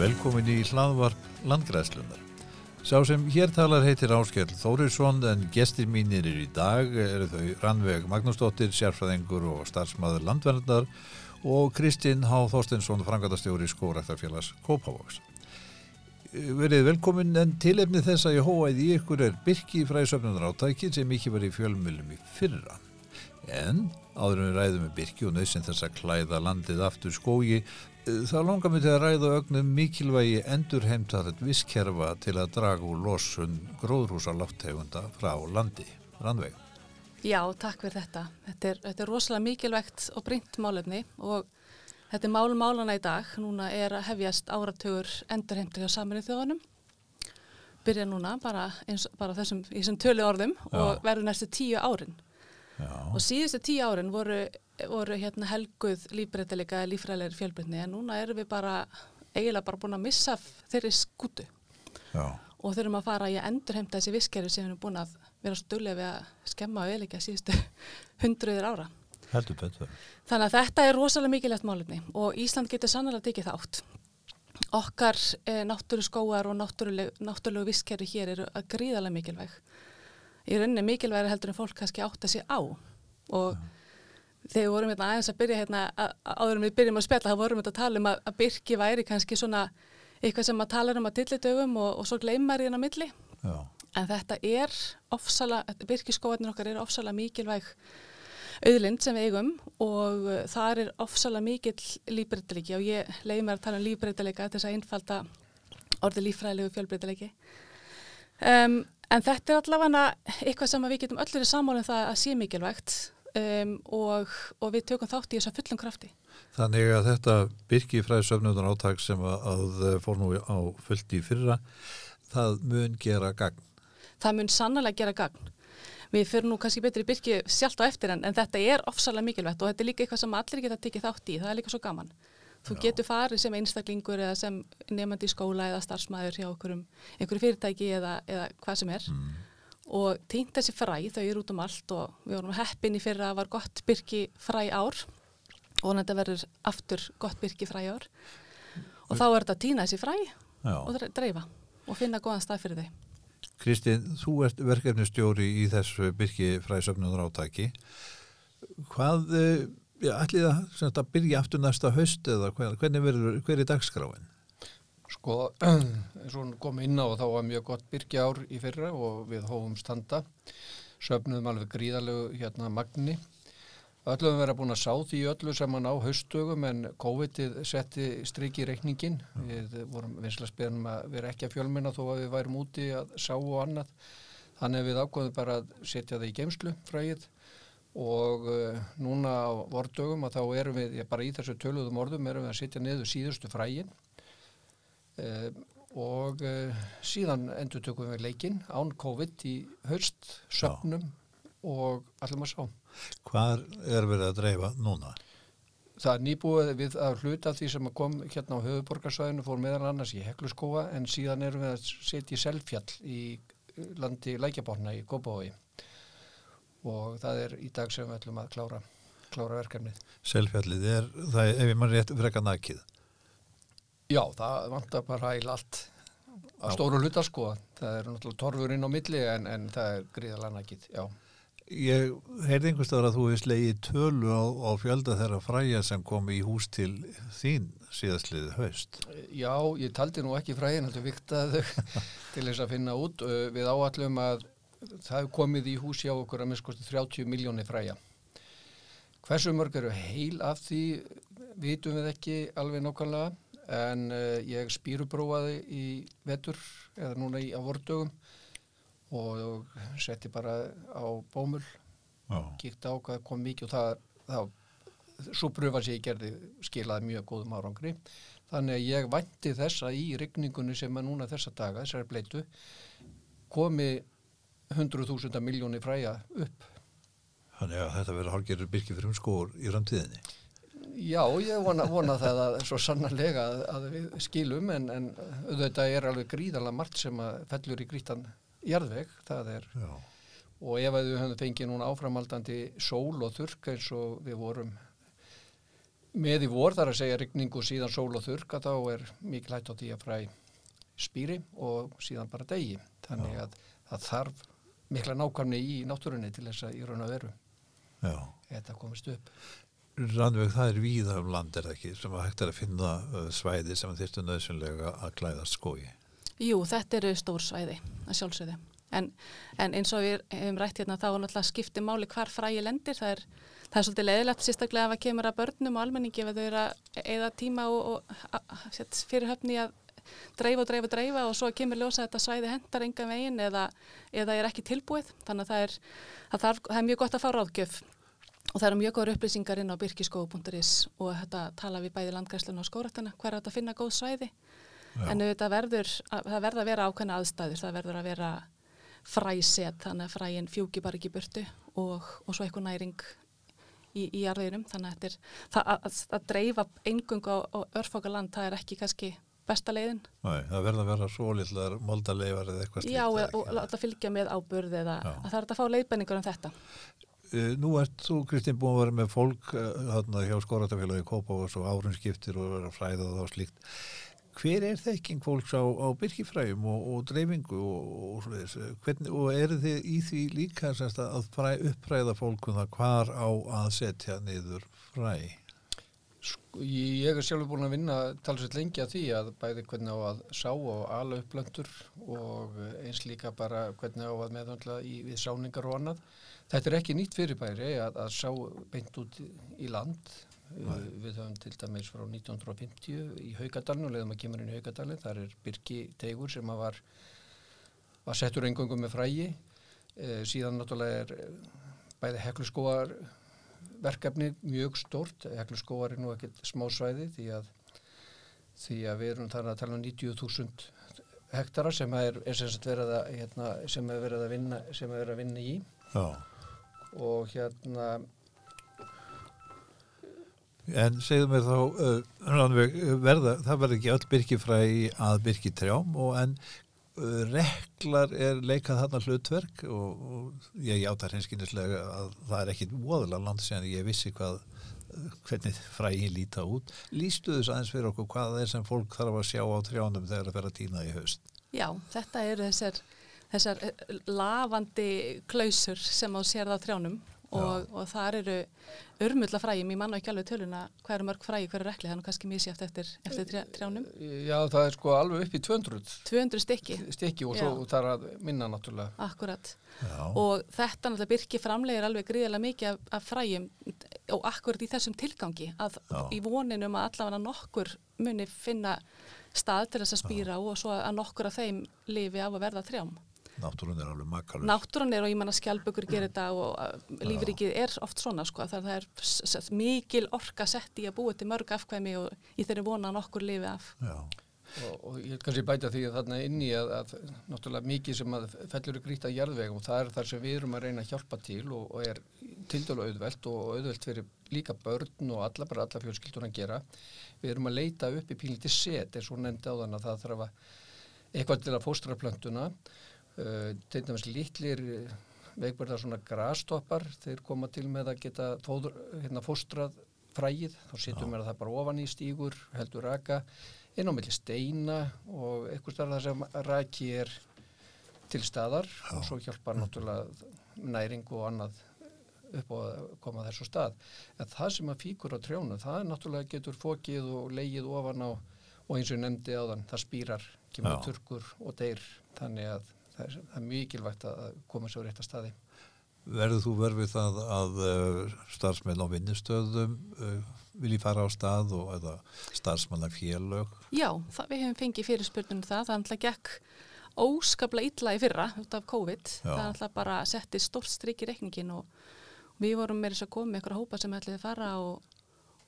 Velkomin í hlaðvarp landgræðslunar. Sá sem hér talar heitir Áskell Þórisson en gestir mínir í dag eru þau Rannveig Magnúsdóttir, sérfræðingur og starfsmaður landverndar og Kristinn Há Þorstensson, frangatastjóri skóræktarfélags Kópavóks. Verið velkomin en tilefni þess að ég hóaði í ykkur er Birki fræðisöfnunar átæki sem ekki var í fjölmjölum í fyrra. En áður við ræðum með Birki og nöysinn þess að klæða landið aftur skógi þá langar mér til að ræða ögnum mikilvægi endurheimtarinn visskerfa til að draga úr losun gróðrúsa loftegunda frá landi. Rannveig. Já, takk fyrir þetta. Þetta er, þetta er rosalega mikilvægt og brynt málefni og þetta er málum málana í dag. Núna er að hefjast áratögur endurheimtar hjá saminni þjóðanum. Byrja núna bara, eins, bara þessum, þessum tölu orðum Já. og verður næstu tíu árin. Já. Og síðustu tíu árin voru voru hérna helguð lífbreytileika lífræðilegri fjölbreytni en núna erum við bara eiginlega bara búin að missa þeirri skútu Já. og þurfum að fara í að endurheimta þessi visskerfi sem við erum búin að vera stöðlega við að skemma og eðleika síðustu hundruður ára. Heldur betur. Þannig að þetta er rosalega mikilvægt málumni og Ísland getur sannlega tekið þátt. Okkar e, náttúru skóar og náttúrulegu visskerfi hér eru að gríðarlega mikilvæg. Í rauninni mikilvægri heldur en fólk kannski átt að sé á og Já þegar við vorum hérna aðeins að byrja hérna, áður en við byrjum að spjalla, þá vorum við að tala um að, að Birki væri kannski svona eitthvað sem að tala um að tillidögum og, og svo gleymar hérna milli. Já. En þetta er ofsala, Birki skóarnir okkar er ofsala mikilvæg auðlind sem við eigum og það er ofsala mikil lífbreytileiki og ég leiði mér að tala um lífbreytileika til þess að einfalda orði lífræðilegu fjölbreytileiki. Um, en þetta er allavega eitthvað sem við getum öllur í samálum það að sé mikilvægt um, og, og við tökum þátt í þess að fullum krafti. Þannig að þetta byrki fræðisöfnundun áttak sem að, að fór nú á fullt í fyrra, það mun gera gagn? Það mun sannlega gera gagn. Við fyrir nú kannski betri byrki sjálft á eftir en, en þetta er ofsalega mikilvægt og þetta er líka eitthvað sem allir geta tekið þátt í, það er líka svo gaman. Þú Já. getur farið sem einstaklingur eða sem nefnandi í skóla eða starfsmæður hjá einhverju fyrirtæki eða, eða hvað sem er. Mm og týnt þessi fræ, þau eru út um allt og við vorum heppinni fyrir að það var gott byrki fræ ár og þetta verður aftur gott byrki fræ ár og þá er þetta að týna þessi fræ Já. og dreifa og finna góðan stað fyrir þau. Kristinn, þú ert verkefnustjóri í þessu byrki fræsöfnunur átaki. Hvað, eh, ætlið það að byrja aftur næsta höst eða hvernig verður, hver er dagskráin? Sko, eins og kom inn á þá var mjög gott byrkjár í fyrra og við hófum standa, söfnum alveg gríðalegu hérna magni. Öllum verið búin að sá því öllu sem hann á haustugum en COVID-ið setti striki í reikningin. Við vorum vinslega spyrnum að vera ekki að fjölminna þó að við værum úti að sá og annað. Þannig að við ákvæðum bara að setja það í geimslu fræðið og uh, núna á vordögum að þá erum við, bara í þessu töluðum orðum erum við að setja niður síðustu fræðin og uh, síðan endur tökum við leikin án COVID í höst, söpnum og allum að sá. Hvað er verið að dreifa núna? Það er nýbúið við að hluta því sem kom hérna á höfuborgarsvæðinu fór meðal annars í Hekluskóa en síðan erum við að setja í Selfjall í landi Lækjabórna í Góbói og það er í dag sem við ætlum að klára, klára verkefnið. Selfjallið er, það er ef ég mann rétt, freka nakið. Já, það vantar bara hæl allt að stóru hluta sko. Það er náttúrulega torfur inn á milli en, en það er gríðalega nækit, já. Ég heyrði einhverstaðar að þú hefði slegið tölu á, á fjölda þeirra fræja sem kom í hús til þín síðastliðið haust. Já, ég taldi nú ekki fræjin, heldur viktaðu til þess að finna út. Við áallum að það komið í hús hjá okkur að minnst 30 miljónir fræja. Hversu mörg eru heil af því vitum við ekki alveg nokkanlega en uh, ég spýrubróaði í vetur eða núna í á vordögum og, og setti bara á bómul kíkti á hvað kom mikið og það, það svo pröfa sem ég gerði skilaði mjög góðum árangri. Þannig að ég vænti þess að í rigningunni sem er núna þessa daga, þessari bleitu komi 100.000 miljónir fræja upp. Þannig að þetta verður hálfgerður byrkið fyrir um skór í ramtíðinni Já, ég vona, vona það að svo sannarlega að, að við skilum en, en auðvitað er alveg gríðalega margt sem að fellur í grítan jarðveg, það er Já. og ef við höfum fengið núna áframaldandi sól og þurrk eins og við vorum með í vor þar að segja rigning og síðan sól og þurrk að þá er mikil hægt á því að fræ spýri og síðan bara degi. Þannig að það þarf mikla nákvæmni í náttúrunni til þess að í raun og veru Já. þetta komist upp. Rannveig, það er víða um land er það ekki sem að hægt er að finna uh, svæði sem þyrstu nöðsynlega að klæðast skói. Jú, þetta eru stór svæði, að sjálfsögðu. En, en eins og við hefum rætt hérna þá er náttúrulega skipti máli hvar frægi lendir. Það er, það er svolítið leðilegt sérstaklega að kemur að börnum og almenningi ef þau eru að eða tíma og, og a, a, sett, fyrir höfni að dreifa og dreifa og dreifa og svo kemur ljósa að þetta svæði hendar enga veginn eða, eða er ekki tilbúið. Þannig að það er, það, þarf, það er mjög gott að fá ráðgjöf og það eru mjög góður upplýsingar inn á byrkiskóu.is og þetta tala við bæði landgræslun og skóratana hver er þetta að finna góð svæði. Já. En þetta verður, það verður að vera ákveðna aðstæður, það verður að vera fræset, þannig að fræin fjúki bara ekki burtu og, og svo eitthvað næring í, í jarðinum, þannig að þetta er, það, að, að, að dreifa engung á, á örfokaland, það er ekki kannski besta leiðin. Nei, það verður að vera svo litlar moldaleifar eða eitthvað slíkt. Já, og, og láta fylgja með ábyrð eða að það er að fá leiðbenningur um þetta. Uh, Nú ert þú, Kristín, búin að vera með fólk þarna hjá skóratafélagi Kópavás og árun skiptir og vera að fræða það og slíkt. Hver er þekking fólks á, á byrkifræjum og, og dreifingu og, og, svoleiðis? Hvernig, og eru þið í því líka semst, að fræ, uppræða fólkum það hvar á að setja niður fræ? Sko, Ég er sjálfur búin að vinna talsveit lengi að því að bæði hvernig á að sá og ala upp blöndur og eins líka bara hvernig á að meðhandla í, við sáningar og annað. Þetta er ekki nýtt fyrirbæri að, að sá beint út í, land. Nei. Við höfum til dæmis frá 1950 í Haugadalinu, leðum að kemur inn í Haugadalinu, þar er Birki Teigur sem var, var settur engöngum með frægi. Eh, síðan náttúrulega er eh, bæði hekluskóar verkefni mjög stort, hekluskóar er nú ekkert smá svæði því að, því að við erum þar að tala um 90.000 hektara sem er, er sem verið að, hérna, sem er verið að vinna, sem er verið að vinna í Já. og hérna En segðu mér þá, uh, verða, það verður ekki öll byrkifræ að byrkitrjám og en reklar er leikað þarna hlutverk og, og ég játa hreinskynnislega að það er ekkit voðalega land sem ég vissi hvað, hvernig fræði líta út. Lýstu þess aðeins fyrir okkur hvað það er sem fólk þarf að sjá á trjánum þegar að vera tína í haust? Já, þetta eru þessar, þessar eh, lafandi klausur sem á sér það á trjánum og, og þar eru örmulla fræjum, ég manna ekki alveg töluna hvað eru mörg fræji, hver er rekli, það er nú kannski misjátt eftir, eftir trjá- trjánum. Já, það er sko alveg upp í 200 200 stykki, stykki og svo Já. þar að minna náttúrulega. akkurat. Já, Og þetta náttúrulega byrki framlegir alveg gríðarlega mikið af, af fræjum og akkurat í þessum tilgangi að Já. í voninum að allavega nokkur muni finna stað til þess að spýra á og svo að nokkur af þeim lifi af að verða trjám. Náttúrun er alveg makalur. Náttúran er og ég manna skjálpökur gerir þetta og uh, lífrikið er oft svona sko það, það er mikil orka sett í að búa til mörg afkvæmi og í þeirri vona að nokkur lifi af. Já, Og, og ég vil kannski bæta því að þarna inni að, að náttúrulega mikið sem að fellur í grýta jarðvegum og það er þar sem við erum að reyna að hjálpa til og, og er tildölu auðvelt og auðvelt fyrir líka börn og alla, bara alla fjölskyldur að gera. Við erum að leita upp í pínlítið set eins og nefndi á þann að það þarf að eitthvað til að fóstra plöntuna. Uh, til dæmis litlir uh, veikbarðar svona grastoppar, þeir koma til með að geta fóður, hérna, fóstrað frægið, þá setjum við það bara ofan í stígur, heldur raka, inn á milli steina og eitthvað starf það sem raki er til staðar og svo hjálpar náttúrulega næring og annað upp að koma þessu stað. En það sem að fíkur á trjónu, það náttúrulega getur fókið og leigið ofan á og eins og ég nefndi á þann, það spýrar, kemur Já. turkur og deyr, þannig að það er, það er mikilvægt að að koma sér á rétta staði. verður þú verfið það að uh, starfsmenn á vinnustöðum uh, vilji fara á stað og eða starfsmannafélög? Já, það, við hefum fengið fyrirspurnum það, það er alltaf gekk óskaplega illa í fyrra út af COVID, Já. það er alltaf bara setti stórt strik í reikningin og við vorum með þess að koma með eitthvað hópa sem ætliði að fara og,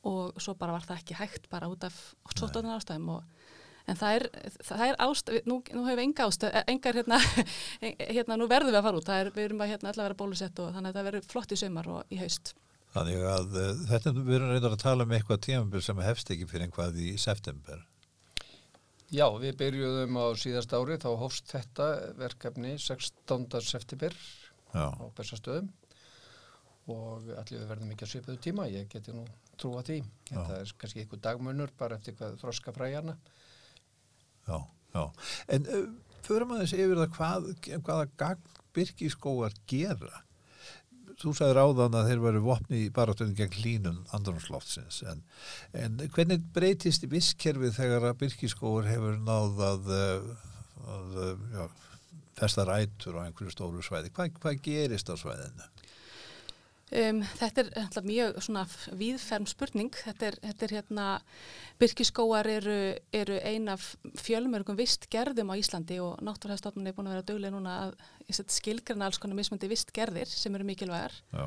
og svo bara var það ekki hægt bara út af svolítið ástæðum og En það er, það er ástæð, nú, nú hefur enga ástæð, engar hérna, hérna, nú verðum við að fara út, það er, við erum að hérna allavega vera bólusett og þannig að það verður flott í sömar og í haust. Þannig að uh, þetta við erum reyndar að tala um eitthvað tímabil sem hefst ekki fyrir einhvað í september. Já, við byrjuðum á síðast ári, þá hófst þetta verkefni 16. september Já, á Bessastöðum og allir við verðum ekki að svipaðu tíma, ég geti nú trúa því. Þetta er kannski einhver dagmunur bara eftir hvað þroska fræjarna. Já, já. En uh, förum aðeins yfir það hvað, hvaða gagn byrkiskóar gera. Þú sagði ráðan að þeir veru vopni í barátunum gegn hlínum andrumsloftsins en, en hvernig breytist visskerfið þegar að byrkiskóar hefur náð að, að já, festa rætur á einhverju stóru svæði? Hvað, hvað gerist á svæðinu? Um, þetta er mjög svona víðferm spurning. Þetta er, þetta er hérna, byrkiskóar eru, eru ein af fjölmörgum vist gerðum á Íslandi og náttúrhæðstofnun er búin að vera dögleg núna að skilgrana alls konar mismöndi vist gerðir sem eru mikilvægar Já.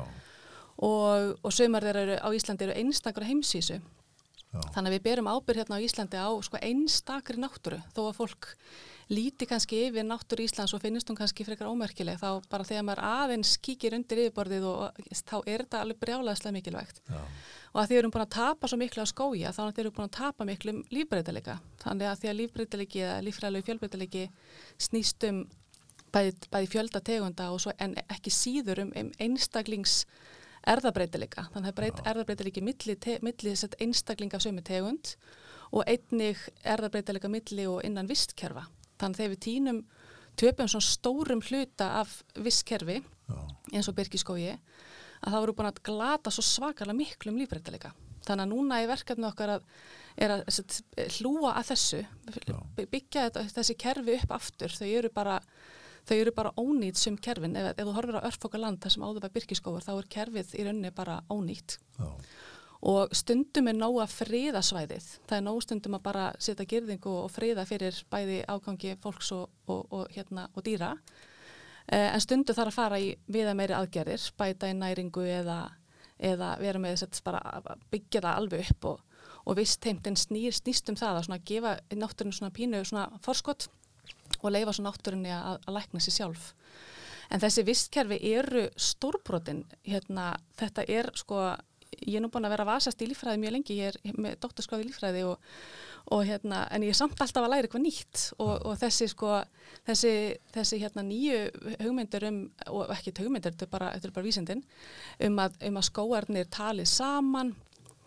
og, og sömur þeirra á Íslandi eru einstakra heimsísu. Já. Þannig að við berum ábyrg hérna á Íslandi á sko, einstakri náttúru þó að fólk líti kannski yfir náttúr Íslands og finnst hún kannski frekar ómerkileg þá bara þegar maður aðeins kíkir undir yfirborðið og þá er þetta alveg brjálaðslega mikilvægt. Já. og að því við erum búin að tapa svo miklu á skója þá erum við búin að tapa miklu lífbreytileika. Þannig að því að lífbreytilegi eða lífræðilegu fjölbreytilegi snýstum bæði, bæði fjöldategunda en ekki síður um, um einstaklings erðabreytileika þannig að erðabreytilegi milli, milli einstaklinga sömu tegund og einnig erðabreytileika milli og innan vistkerfa Þannig þegar við tínum töpum svona stórum hluta af visskerfi eins og Birkiskógi að það voru búin að glata svo svakalega miklu um lífrættileika. Þannig að núna er verkefni okkar að, að, að hlúa að þessu, byggja þetta, þessi kerfi upp aftur. Þau eru bara, þau eru bara ónýtt sem kerfin. Ef, ef þú horfir á örfoka land þar sem áður var Birkiskógur þá er kerfið í rauninni bara ónýtt. Já og stundum er nóg að friða svæðið. Það er nóg stundum að bara setja girðingu og friða fyrir bæði ágangi fólks og, og, og, hérna, og dýra. Eh, en stundum þarf að fara í viða meiri aðgerðir, bæta í næringu eða, eða vera með þess að byggja það alveg upp og vist heimtinn snýst um það að gefa náttúrinu svona pínu svona forskott og leifa svo náttúrinu að, að lækna sér sjálf. En þessi vistkerfi eru stórbrotin, hérna, þetta er sko ég er nú búin að vera að vasast í lífræði mjög lengi, ég er með doktorskráði í lífræði og, og hérna, en ég er samt alltaf að læra eitthvað nýtt og, og þessi sko, þessi, þessi hérna nýju hugmyndir um, og ekki hugmyndir, þetta er bara, þetta er bara vísindin, um að, um að skóarnir talið saman,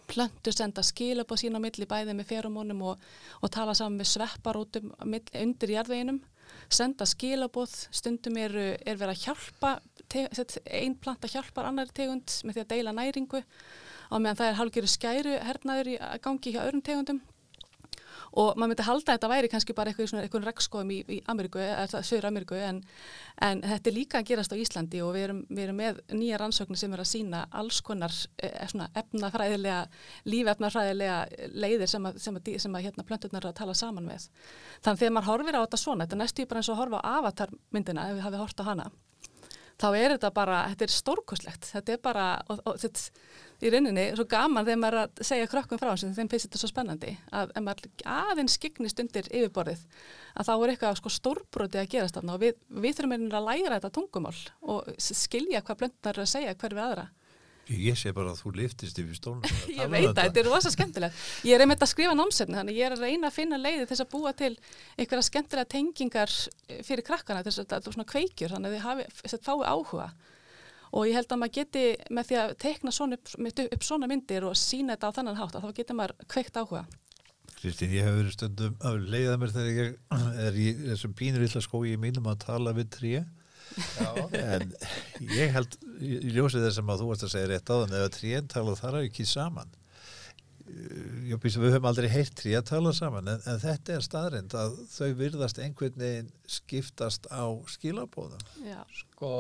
plöntu senda skil upp á sína milli bæði með ferumónum og, og tala saman með sveppar út um, undir jarðveginum, senda skilabóð, stundum er, er verið að hjálpa, einn planta hjálpar annar tegund með því að deila næringu á meðan það er hálfgerið skæru hernaður í gangi hjá öðrum tegundum og maður myndi halda að þetta væri kannski bara eitthvað, regnskóðum í, í Ameríku, Söður Ameríku en, en þetta er líka að gerast á Íslandi og við erum, við erum með nýja rannsóknir sem er að sína alls konar eh, efnafræðilega, lífefnafræðilega leiðir sem að, sem að, sem að hérna, plönturnar er að tala saman með. Þannig þegar maður horfir á þetta svona, þetta er næstu bara eins og að horfa á avatarmyndina ef við hafið hort á hana þá er þetta bara, þetta er stórkoslegt þetta er bara, og, og þetta í rauninni, svo gaman þegar maður er að segja krökkum frá hans, þeim finnst þetta svo spennandi að ef maður aðeins skignist undir yfirborðið, að þá er eitthvað sko stórbroti að gerast þarna og við, við þurfum að læra þetta tungumál og skilja hvað blöndnar er að segja hverfið aðra Ég sé bara að þú liftist yfir stólun Ég veit það, þetta. er rosa skemmtilegt. Ég er einmitt að skrifa námsefni þannig ég er að reyna að finna leiði þess að búa til einhverja skemmtilega tengingar eh, fyrir krakkana þess að þetta er svona kveikjur þannig að þið hafi, þess að fái áhuga. Og ég held að maður geti með því að tekna svona upp, upp svona myndir og sína þetta á þannan hátt að þá getur maður kveikt áhuga. Kristín, ég hef verið stundum að leiða mér þegar ég er í þessum pínur illa skói í mínum að tala við tríu en ég held í ljósið þess að þú varst að segja rétt á þann eða tríentala þar er ekki saman. Ég býst að við höfum aldrei heyrt trí að tala saman en, en þetta er staðrind að þau virðast einhvern veginn skiptast á skilabóðum Sko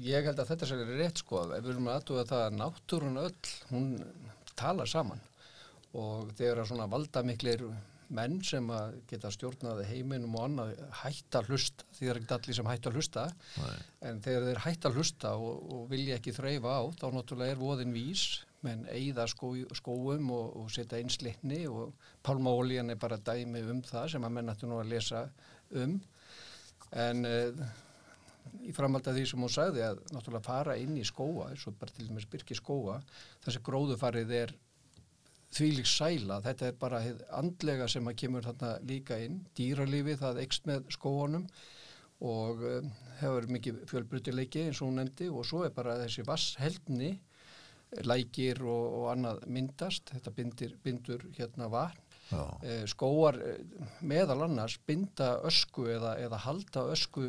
ég held að þetta er rétt sko ef við erum aðtúða það að náttúrun öll hún tala saman. Og þegar svona valdamiklir menn sem að geta stjórnaði heiminum og annað hætta hlusta því það er ekki allir sem hætta hlusta. Nei. en þegar þeir hætta hlusta og, og vilja ekki þreyfa á þá náttúrulega er voðin vís. Menn eigða skó, skóum og, og setja einslittni og pálmaólíjan er bara dæmi um það sem að menn ættu nú að lesa um. En uh, í framhald af því sem hún sagði að náttúrulega fara inn í skóa eins og bara til dæmis byrki skóa þessi gróðufarið er þvílik sæla, þetta er bara andlega sem að kemur þarna líka inn, dýralífi það ekst með skóanum og um, hefur mikið fjölbrytileiki eins og hún nefndi. Og svo er bara þessi vassheldni lækir og, og annað myndast, þetta bindir, bindur hérna vatn. E, skóar e, meðal annars binda ösku eða, eða halda ösku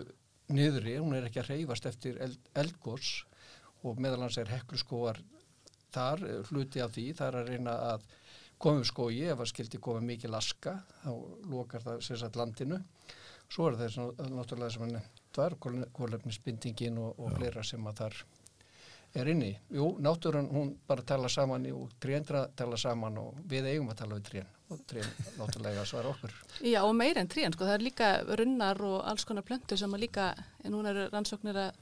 niðri, hún er ekki að reyfast eftir eld, eldgórs og meðal annars er hekluskóar þar, eh, hluti af því, það er að reyna að komum skói, ef það skildi koma mikið laska, þá lokar það sérsagt landinu, svo er það náttúrulega sem hann var, kólefnisbindingin og, og fleira sem að þar er inni. Jú, náttúrun hún bara tala saman og tréndra tala saman og við eigum að tala við trén og trén náttúrulega svara okkur. Já og meira en trén, sko, það er líka runnar og alls konar plöntur sem að líka, en hún er rannsóknir að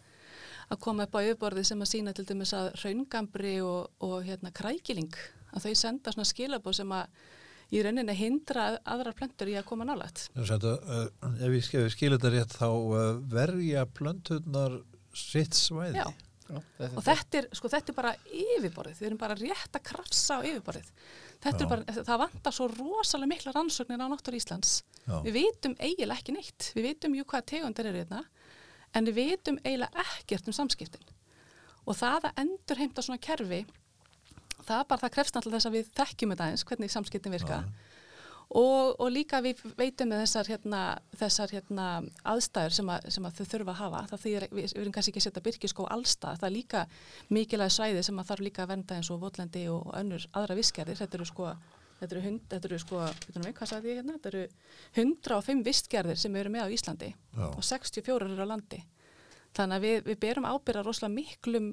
að koma upp á yfirborði sem að sína til dæmis að raungambri og, og hérna krækiling, að þau senda svona skilabóð sem að í rauninni hindra aðrar plöntur í að koma nálægt. Uh, ef ég skilur þetta rétt þá uh, verja plönturnar sitt svæði? Já. Já, þetta og þetta er, sko, þetta er bara yfirborðið, við erum bara rétt að krafsa á yfirborðið. Bara, það vantar svo rosalega mikla rannsóknir á náttúr Íslands. Já. Við veitum eiginlega ekki neitt, við veitum jú hvað tegundir eru hérna en við veitum eiginlega ekkert um samskiptin. Og það að endur heimta svona kerfi það bara það krefst náttúrulega þess að við þekkjum þetta eins hvernig samskiptin virka. Ja. og, og líka við veitum með þessar, hérna, þessar hérna, aðstæður sem, að, sem að þau þurfa að hafa. Það þýðir, við, við erum kannski ekki að setja byrkiskó allstað, það er líka mikilvæg svæði sem að þarf líka að venda eins og votlendi og, önnur aðra viskerðir, þetta eru sko Þetta eru, hund, þetta eru sko, ég hérna, þetta eru 105 vistgerðir sem erum með á Íslandi Já. og 64 eru á landi. Þannig að við, við berum ábyrða rosalega miklum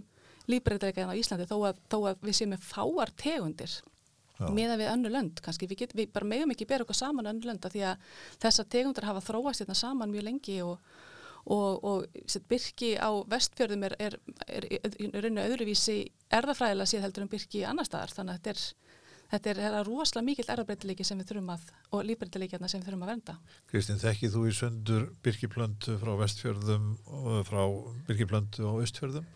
líbreyðleika á Íslandi þó að, þó að við séum með fáar tegundir meða við önnu lönd kannski. Við, get, við bara megum ekki bera okkur saman önnu lönd að því að þessar tegundir hafa þróast hérna saman mjög lengi og, og, og byrki á vestfjörðum er, raun og öðruvísi erðafræðilega síð heldur en byrki annar staðar þannig að þetta er þetta er, er rosalega mikill erðarbreytileiki sem við þurfum að, og lífbreytileikina sem við þurfum að venda. Kristinn, þekkið þú í sundur byrkiplöndu frá vestfjörðum og frá byrkiplöndu á östfjörðum?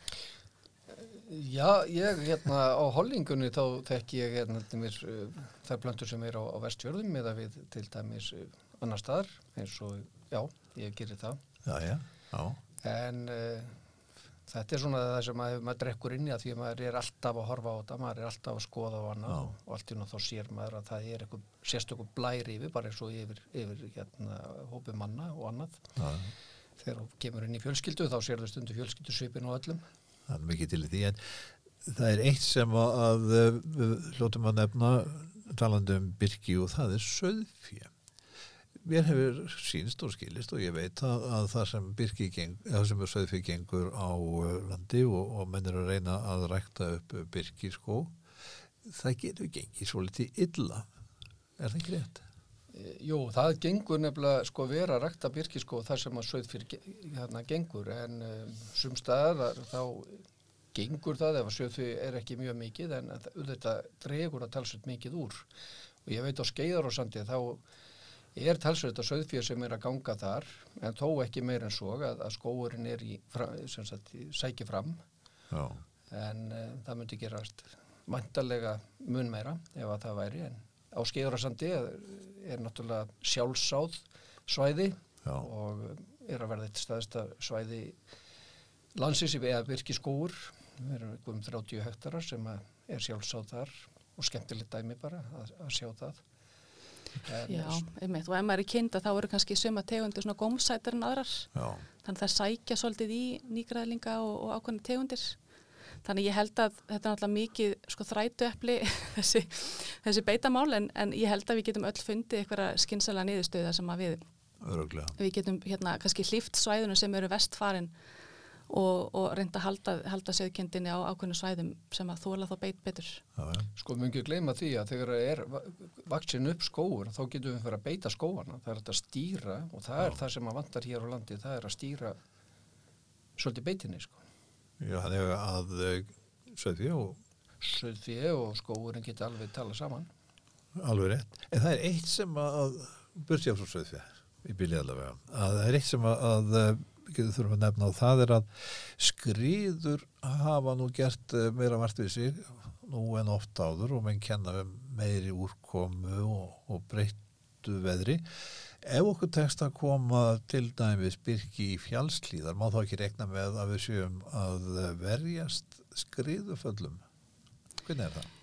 Já, ég, hérna, á hollingunni þá þekk ég, hérna, mér, uh, þær plöndur sem er á, á vestfjörðum eða við til dæmis uh, annar staðar, eins og, já, ég gerir það. Já, já, já. En... Uh, Þetta er svona það sem maður, maður drekkur inn í að því að maður er alltaf að horfa á þetta, maður er alltaf að skoða á hana og, og allt í náttúrulega þá sér maður að það er sérstökum blæri yfir, bara eins og yfir, yfir hérna, hópi manna og annað. Já. Þegar þú kemur inn í fjölskyldu þá sér þau stundu fjölskyldusvipin og öllum. Það er mikið til því en það er eitt sem að við hljóttum að nefna talandum byrki og það er söðfjö mér hefur sínst og skilist og ég veit að, að það sem byrki það sem er söðfið gengur á uh, landi og, og menn er að reyna að rækta upp byrki sko það getur gengið svo litið illa. Er það ekki rétt? E, jú, það gengur nefnilega sko vera að rækta byrki sko þar sem að söðfið hérna gengur. En um, sum staðar þá gengur það ef að söðfið er ekki mjög mikið en þetta dregur að talsveit mikið úr. Og ég veit á skeiðar og sandi þá er talsveit að söðfjör sem er að ganga þar en þó ekki meir en svo að, að skóurinn er í, sagt, í sæki fram Já. en uh, það myndi gerast vantarlega mun meira ef að það væri en á skeiðursandi er, er náttúrulega sjálfsáð svæði Já. og er að verða eitt staðista svæði landsins eða virki skóur við erum um 30 hektarar sem er sjálfsáð þar og skemmtilegt dæmi bara að, að sjá það Já, einmitt, og ef maður er kynnt að þá eru kannski söma tegundir svona gómsætar en aðrar Já. þannig að það sækja svolítið í nýgræðlinga og, og ákvæmlega tegundir þannig ég held að þetta er náttúrulega mikið sko þrætu eppli þessi, þessi beitamál en, en ég held að við getum öll fundið eitthvað skynsala niðurstöða sem að við Öruglega. við getum hérna kannski hlýft svæðunum sem eru vestfarin og, og reynda að halda, halda séðkendinni á ákveðinu svæðum sem að þóla þá beit betur. Já, ja. Sko mjög ekki gleyma því að þegar það er vaksin upp skóur þá getum við fyrir að beita skóarna. Það er að stýra og það Já. er það sem að vantar hér á landi, það er að stýra svolítið beitinni sko. Já, þannig að eh, söðfið og... Söðfið og skóurinn geta alveg tala saman. Alveg rétt. En það er eitt sem að, börsi á svo söðfið í bíli allavega, að það er eitt sem að, að við þurfum að nefna og það er að skriður hafa nú gert eh, meira vart við sig nú en oft áður og menn kenna um meiri úrkomu og, og breyttu veðri Ef okkur tekst að koma til dæmis byrki í fjálslíðar, má þá ekki rekna með að við séum að verjast skriðuföllum? Hvernig er það?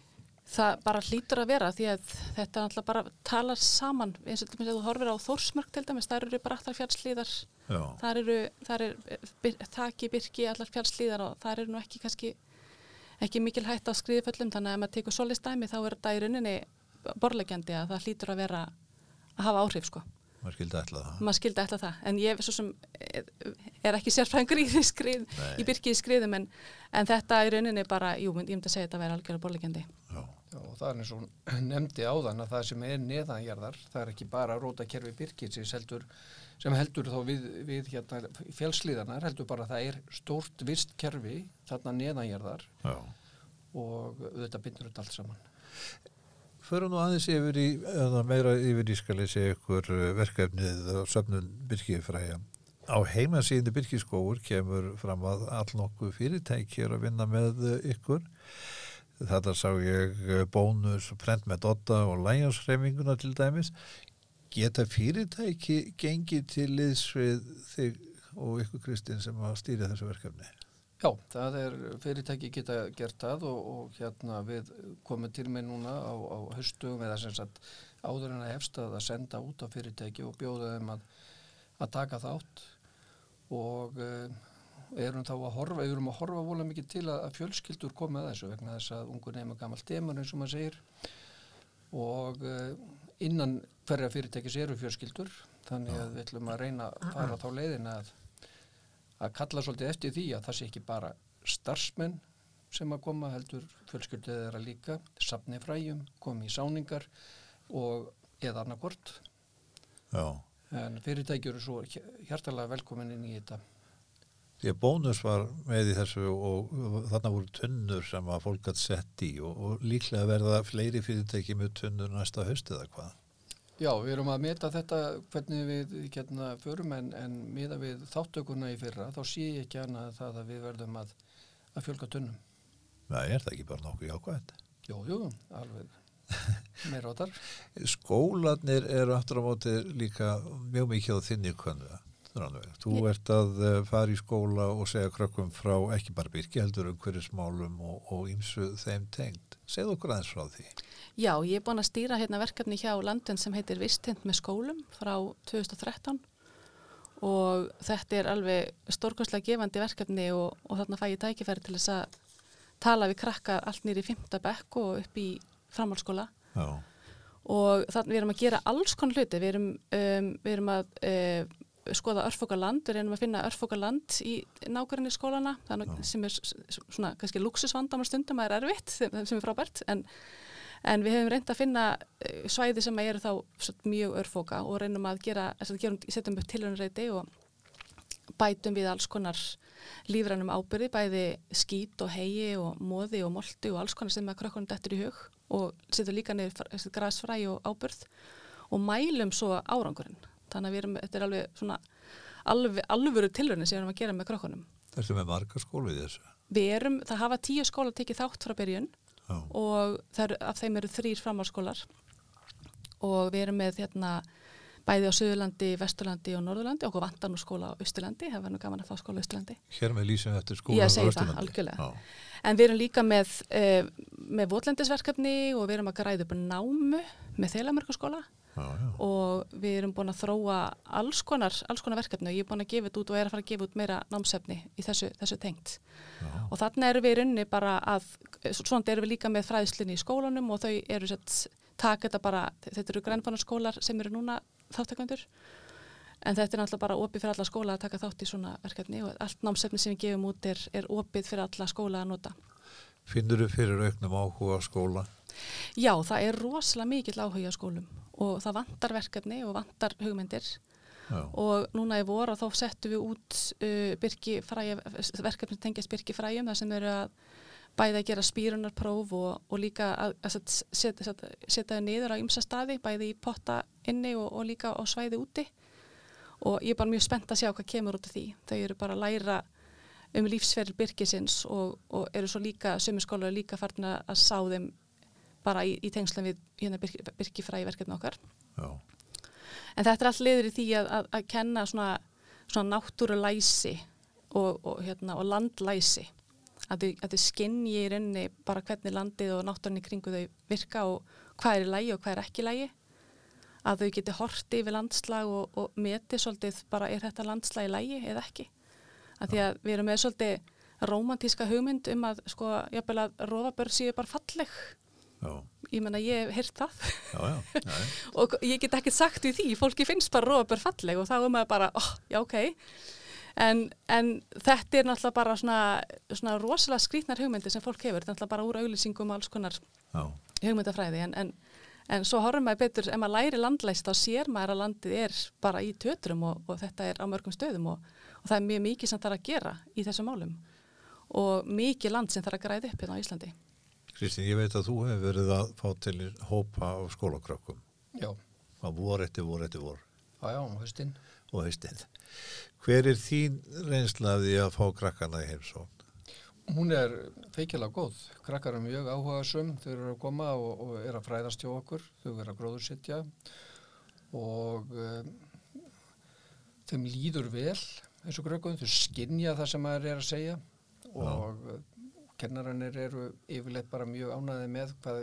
Það bara hlýtur að vera því að þetta alltaf bara talar saman eins og þú horfir á Þórsmörk til dæmis, þar eru bara allar fjallslíðar, þar eru þar er taki byrki allar fjallslíðar og þar eru nú ekki kannski ekki mikil hægt á skriðuföllum þannig að ef maður tekur solistæmi þá er þetta í rauninni borlegjandi að það hlýtur að vera að hafa áhrif sko. Maður skildi ætla það. Maður skildi ætla það, en ég sem, er ekki sérfræðingur í, skrið, í byrki í skriðum en, en þetta í rauninni bara, jú, ég myndi að segja þetta að vera algjörlega borlegjandi. Og það er eins og nefndi áðan að það sem er neðanjarðar, það er ekki bara rótakerfi byrkisins heldur, sem heldur þá við, við hérna, fjálslíðanar, heldur bara að það er stórt vistkerfi þarna neðanjarðar Já. og þetta bindur þetta allt saman. Förum nú aðeins yfir í, eða meira yfir í skal ég segja ykkur eh, verkefnið á sömnun byrkifræja. Á heimasíðinu byrkiskóur kemur fram að all nokkuð fyrirtæki er að vinna með ykkur. Þetta sá ég eh, bónus, prent með dotta og læjansreifinguna til dæmis. Geta fyrirtæki gengið til liðs við þig og ykkur Kristinn sem að stýra þessu verkefni? Já, það er fyrirtæki geta gert það og, og hérna við komum til mig núna á, á höstugum eða sem sagt áður en að hefstað að senda út á fyrirtæki og bjóða þeim að, að taka þátt og uh, erum þá að horfa, við erum að horfa volið mikið til að, að fjölskyldur koma að þessu vegna þess að ungur nefnum gammal demar eins og maður segir. Og uh, innan hverja fyrirtækis eru fjölskyldur þannig að við ætlum að reyna að fara þá leiðin að að kalla svolítið eftir því að það sé ekki bara starfsmenn sem að koma heldur fjölskyldið þeirra líka safni fræjum, komi í sáningar og eða annarkort en fyrirtækjur eru svo hjartalega velkomin inn í þetta Því að bónus var með í þessu og þarna voru tunnur sem að fólk hatt sett í og, og líklega verða fleiri fyrirtæki með tunnur næsta höst eða hvað Já, við erum að meta þetta hvernig við hérna förum en, en miða við þáttökurna í fyrra þá sé ég ekki annað það að við verðum að, að fjölga tunnum. Nei, er það ekki bara nokkuð jákvæmt? Jú, jú, alveg meira á þar. Skólanir eru aftur á móti líka mjög mikið á þinni könnu. Þú ég... ert að eh, fara í skóla og segja krökkum frá ekki bara byrki heldur um hverju smálum og ímsu þeim tengt. Segð okkur aðeins frá því. Já, ég er búin að stýra hérna verkefni hjá landin sem heitir Visthind með skólum frá 2013 og þetta er alveg stórkvæmslega gefandi verkefni og, og þarna fæ ég tækifæri til þess að tala við krakka allt nýri í fymta bekk og upp í framhalskóla Já. og þannig við erum að gera alls konar hluti, við erum, um, við erum að uh, skoða örfokaland, við erum að finna örfokaland í nákvæmni skólana, sem er svona kannski luxusvandamar stundum að er erfitt sem, er frábært en en við hefum reynd að finna eh, svæði sem eru þá mjög örfóka og reynum að gera, setjum upp tilhörnreiti og bætum við alls konar lífrænum ábyrði, bæði skít og hegi og móði og molti og alls konar sem að krökkunum dettur í hug og setjum líka nefnir græsfræ og ábyrð og mælum svo árangurinn. Þannig að erum, þetta er alveg svona alveg, alvöru tilhörni sem við erum að gera með krökkunum. Þessu með marga skólu í þessu? Við erum, það hafa tíu skóla tekið þátt frá byrjun Já. og er, af þeim eru þrýr framhalskólar og við erum með hérna bæði á Suðurlandi, Vesturlandi og Norðurlandi okkur vantar nú skóla á Östurlandi það var nú gaman að fá skóla á Östurlandi Hér með lýsum eftir skóla á Östurlandi. En við erum líka með uh, með votlendisverkefni og við erum að græða upp námu með þeilamörkurskóla og við erum búin að þróa alls konar, alls konar verkefni og ég er búin að gefa þetta út og er að fara að gefa út meira námsefni í þessu, þessu tengt Já. og þarna eru við í rauninni bara að svona eru við líka með fræðslinni í skólanum og þau eru sett taka þetta bara, þetta eru grænfannarskólar sem eru núna þáttaköndur en þetta er náttúrulega bara opið fyrir alla skóla að taka þátt í svona verkefni og allt námsefni sem við gefum út er, er opið fyrir alla skóla að nota. Finnur þau fyrir auknum áhuga á skóla? Já, það er rosalega mikill áhuga á skólum og það vantar verkefni og vantar hugmyndir Já. og núna í voru þá settum við út uh, fræja, verkefni tengjast byrkifræjum þar sem eru að bæði að gera spýrunarpróf og, og líka að, að setja það niður á ymsa staði, bæði í potta inni og, og líka á svæði úti og ég er bara mjög spennt að sjá hvað kemur út af því. Þau eru bara að læra um lífsferðil byrkisins og, og eru svo líka, sömu skólar líka farin að sá þeim bara í, í tengslan við hérna byrkifræði verkefni okkar. Já. En þetta er allt liður í því að, að, að kenna svona, svona náttúrulæsi og, og, hérna, og landlæsi. Að að þið skinni í rauninni bara hvernig landið og náttúrunni kringu þau virka og hvað er í lægi og hvað er ekki í lægi. Að þau geti horti yfir landslag og, og meti svolítið bara er þetta landslag í lægi eða ekki. Að því að við erum með svolítið romantíska hugmynd um að sko, jafnvel að rófabörð séu bara falleg. Já, Ég menna, ég hef heyrt það já, já, og ég get ekki sagt við því, fólki finnst bara rófabörð falleg og þá er maður bara, oh, já, ok. En, en þetta er náttúrulega bara svona, svona rosalega skrítnar hugmyndir sem fólk hefur, þetta er náttúrulega bara úr auglýsingum og alls konar já. hugmyndafræði en, en, en svo horfum maður betur, ef maður læri landlæst þá sér maður að landið er bara í tötrum og, og þetta er á mörgum stöðum og, og það er mjög mikið sem það er að gera í þessum málum og mikið land sem það er að græða upp hérna á Íslandi. Kristín, ég veit að þú hefur verið að fá til hópa af skólakrökkum. Já, að vor eftir vor eftir vor. Já, já, höstinn. og haustinn. Hver er þín reynsla af því að fá krakkana í heimsókn? Hún er feikilega góð. Krakkar er mjög áhugaðsum, þau eru að koma og, og er að fræðast hjá okkur, þau eru að gróðursittja og um, þeim líður vel eins og krökkum, þau skinja það sem maður er að segja. Og uh, kennarannir eru yfirleitt bara mjög ánæðið með hvað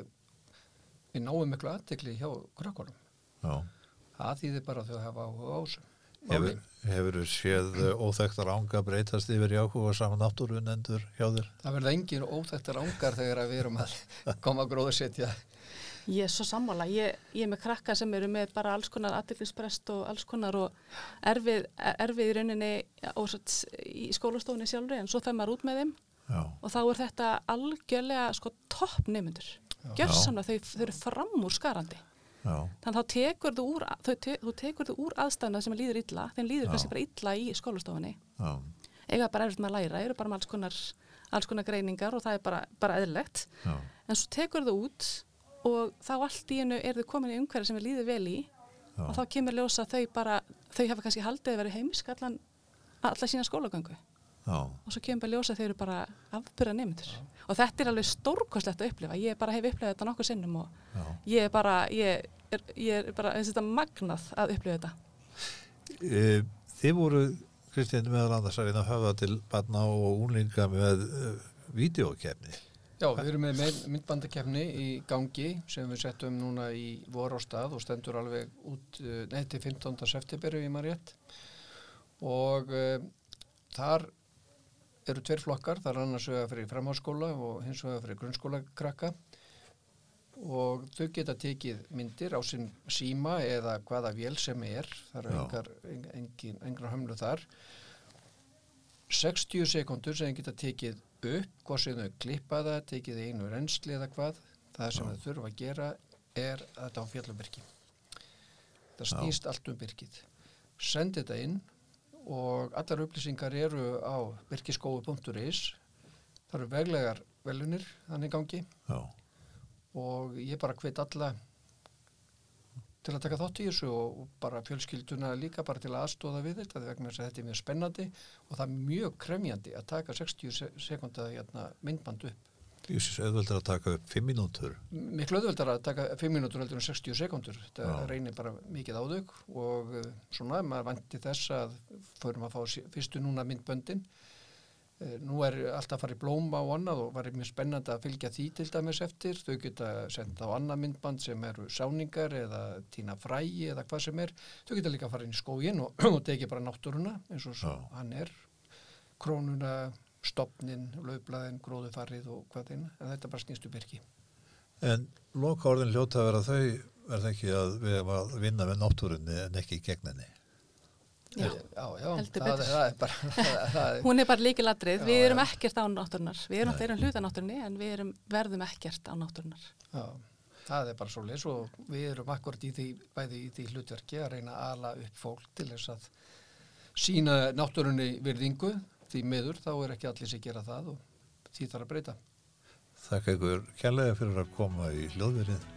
við náum miklu aðtekli hjá krökkunum. Já. Það þýðir bara að þau hafa áhuga á þessu. Hefur, hefur séð óþekktar ánga breytast yfir í áhuga saman náttúrunendur hjá þér? Það verða engin óþættar ángar þegar að við erum að koma að gróðursetja. Ég er svo sammála, ég, ég er með krakka sem eru með bara alls konar aðdeklisprest og alls konar og erfið, erfið í rauninni og í skólastofunni sjálfri en svo þegar maður út með þeim Já, og þá er þetta algjörlega sko topp nefnundur. Gjörsamlega þau, þau eru fram úr skarandi. já, Þannig þá tekur þú úr, þau te, þú tekur þú úr aðstæðuna sem líður illa, þeim líður kannski bara illa í skólastofunni. Eiga bara erfitt með að læra, eru bara með alls konar, alls konar greiningar og það er bara, bara eðlilegt. já, En svo tekur þú út og þá allt í hennu er þau komin í umhverfi sem við líður vel í já, og þá kemur ljósa þau bara, þau hafa kannski haldið að vera heimsk allan, alla sína skólagöngu já, og svo kemur bara ljósa að þau eru bara afbyrða nefndur og þetta er alveg stórkostlegt að upplifa ég bara hef upplifað þetta nokkuð sinnum og já. ég er bara ég er, ég er bara eins og þetta magnað að upplifa þetta E, Þið voru, Kristján, meðal annars að reyna að höfða til barna og úlinga með uh, vídeokefni. Já, við erum með mynd- myndbandakefni í gangi sem við settum núna í voru á stað og stendur alveg út uh, nei, til 15. september ef ég maður rétt og uh, þar eru tveir flokkar, það er annars vegar fyrir framháskóla og hins vegar fyrir grunnskóla krakka og þau geta tekið myndir á sinn síma eða hvaða vél sem er, það eru Já. engar, hömlu þar 60 sekundur sem þau geta tekið upp, hvað sem þau klippa það, tekið einu reynsli eða hvað, það sem þau þurfa að gera er að þetta á fjallubyrki. Það snýst allt um byrkið. Sendi þetta inn og allar upplýsingar eru á byrkiskóu.is, það eru veglegar velunir þannig gangi. Já, og ég bara hvet alla til að taka þátt í þessu og og bara fjölskylduna líka bara til að aðstóða við þetta vegna þess að þetta er mjög spennandi og það er mjög kremjandi að taka 60 se- sekúnda hérna, myndband upp. Ég syns auðveldur að taka upp 5 mínútur. Miklu auðveldar að taka 5 mínútur heldur en 60 sekundur. Þetta Já. reynir bara mikið á þau og uh, svona maður vanti þess að förum að fá fyrstu núna myndböndin. Uh, Nú er alltaf farið blóma og annað og var mjög spennandi að fylgja því til dæmis eftir. Þau geta senda á annað myndband sem eru sáningar eða tína frægi eða hvað sem er. Þau geta líka að fara inn í skógin og, og tekið bara náttúruna eins og Já. hann er. Krónuna, stopnin, laufblaðin, gróðufarið og hvað þeina. En þetta bara snýstu byrki. En loka orðin hljóta að vera þau, verða ekki að við erum að vinna með náttúrunni en ekki gegn henni. Já. já, já Heldur það, það er bara það, er, Hún er bara líkiladrið, við erum já. ekkert á náttúrunar við erum, erum hluta náttúrunni en við erum, verðum ekkert á náttúrunar já, það er bara svo leys og við erum akkurat í því bæði í því hlutverki að reyna að ala upp fólk til þess að sína náttúrunni virðingu því miður þá er ekki allir sem gera það og því þarf að breyta Þakka ykkur kærlega fyrir að koma í hljóðverið.